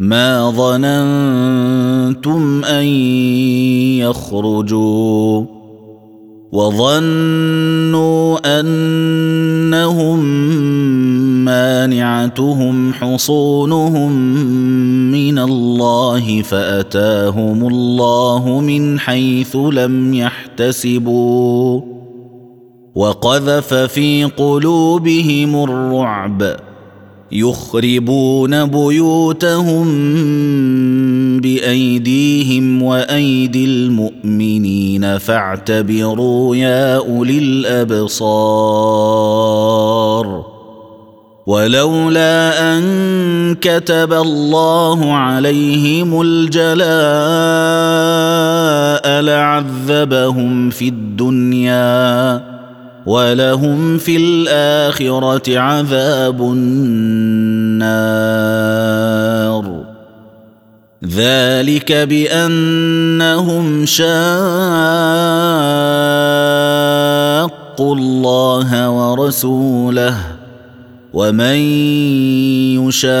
ما ظننتم ان يخرجوا وظنوا انهم مانعتهم حصونهم من الله فاتاهم الله من حيث لم يحتسبوا وقذف في قلوبهم الرعب يخربون بيوتهم بأيديهم وأيدي المؤمنين فاعتبروا يا أولي الأبصار. ولولا أن كتب الله عليهم الجلاء لعذبهم في الدنيا. ولهم في الآخرة عذاب النار. ذلك بأنهم شاقوا الله ورسوله. ومن يشاق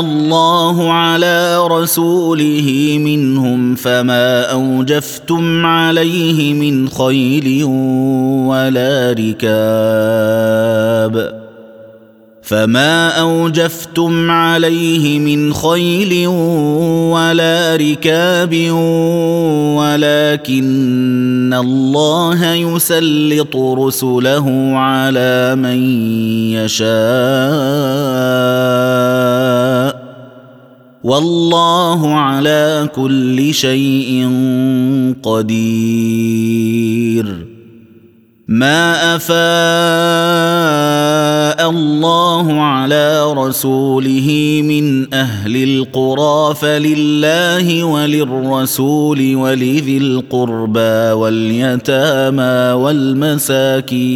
الله على رسوله منهم فما أوجفتم عليه من خيل ولا ركاب فما أوجفتم عليه من خيل ولا ركاب ولكن الله يسلط رسله على من يشاء. والله على كل شيء قدير. ما أفاء الله على رسوله من أهل القرى فلله وللرسول ولذي القربى واليتامى والمساكين.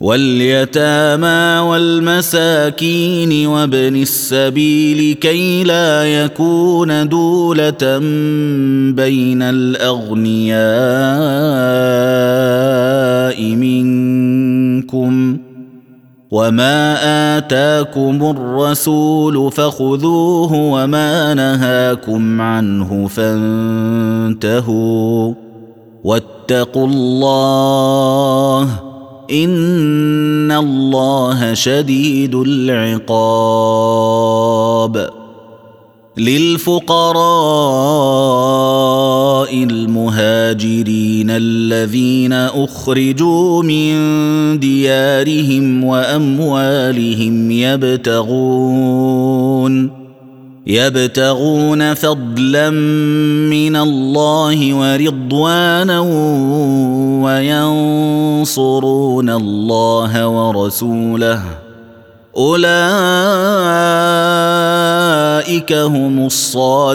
واليتامى والمساكين وابن السبيل كي لا يكون دولة بين الأغنياء منكم وما آتاكم الرسول فخذوه وما نهاكم عنه فانتهوا واتقوا الله ان الله شديد العقاب للفقراء المهاجرين الذين اخرجوا من ديارهم واموالهم يبتغون يبتغون فضلا من الله ورضوانا وينصرون الله ورسوله. أولئك هم الصادقون.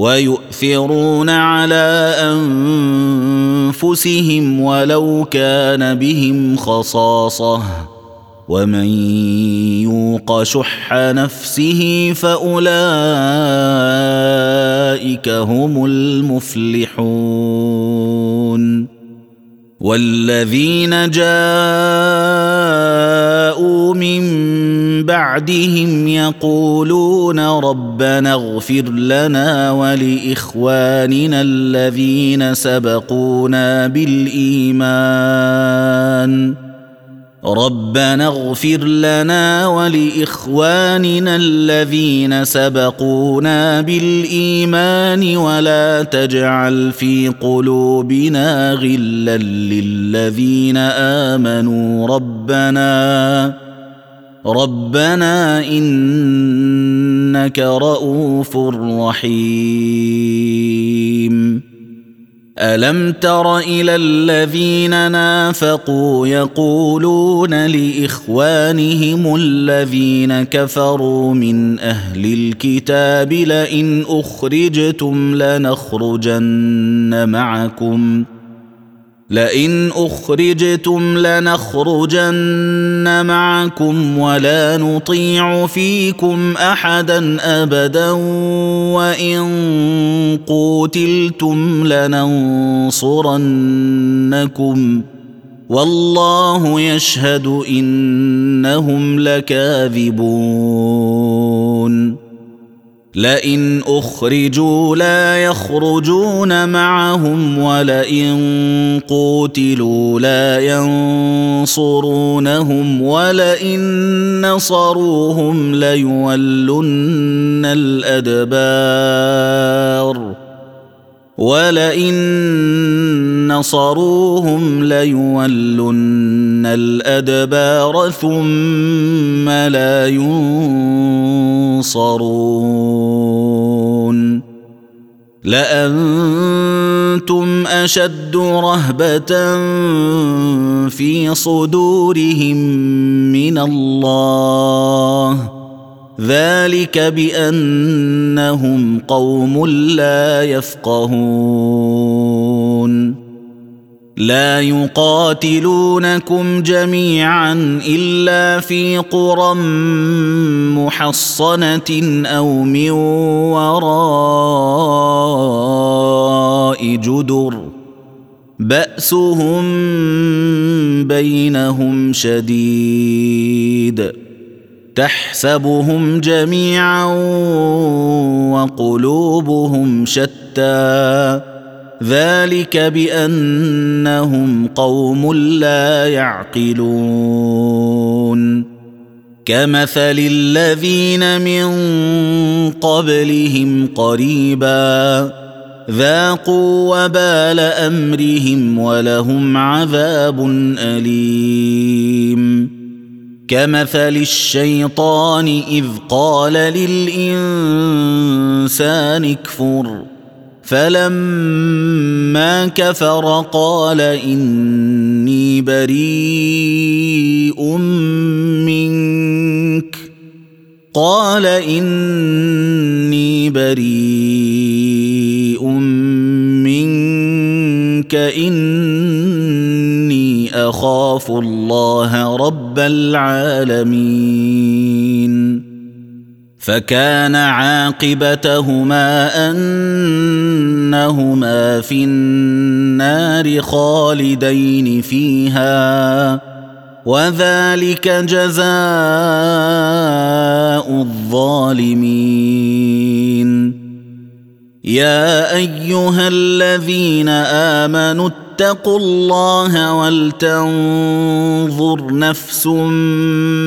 ويؤثرون على أنفسهم ولو كان بهم خصاصة. ومن يوق شح نفسه فأولئك هم المفلحون. والذين جاءوا بعدهم يقولون ربنا اغفر لنا ولإخواننا الذين سبقونا بالإيمان. ربنا اغفر لنا ولإخواننا الذين سبقونا بالإيمان ولا تجعل في قلوبنا غلا للذين آمنوا. ربنا ربنا إنك رءوف رحيم. ألم تر إلى الذين نافقوا يقولون لإخوانهم الذين كفروا من أهل الكتاب لئن أخرجتم لنخرجن معكم. لئن أخرجتم لنخرجن معكم ولا نطيع فيكم أحدا أبدا وإن قوتلتم لننصرنكم والله يشهد إنهم لكاذبون لئن أخرجوا لا يخرجون معهم ولئن قوتلوا لا ينصرونهم ولئن نصروهم ليولن الأدبار ولئن نصروهم ليولن الادبار ثم لا ينصرون لانتم اشد رهبه في صدورهم من الله ذلك بأنهم قوم لا يفقهون. لا يقاتلونكم جميعا إلا في قرى محصنة أو من وراء جدر. بأسهم بينهم شديد. تحسبهم جميعا وقلوبهم شتى. ذلك بأنهم قوم لا يعقلون. كمثل الذين من قبلهم قريبا ذاقوا وبال أمرهم ولهم عذاب أليم. كمثل الشيطان إذ قال للإنسان اكفر. فلما كفر قال إني بريء منك. قال إني بريء منك. اني أخاف الله رب العالمين. فكان عاقبتهما أنهما في النار خالدين فيها وذلك جزاء الظالمين. يا أيها الذين آمنوا اتقوا الله ولتنظر نفس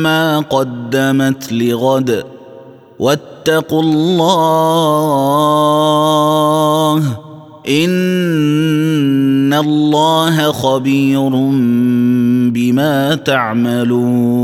ما قدمت لغد. واتقوا الله إن الله خبير بما تعملون.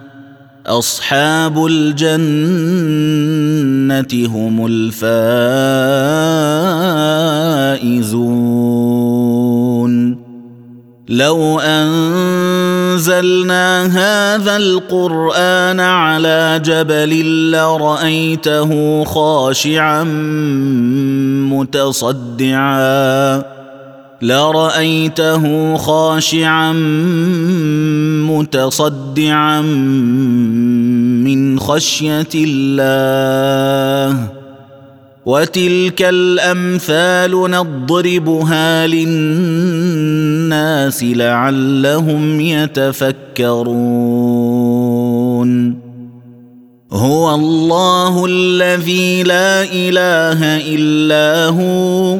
أصحاب الجنة هم الفائزون. لو أنزلنا هذا القرآن على جبل لرأيته خاشعا متصدعا. لرايته خاشعا متصدعا من خشيه الله وتلك الامثال نضربها للناس لعلهم يتفكرون هو الله الذي لا اله الا هو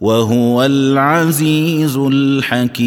وهو العزيز الحكيم.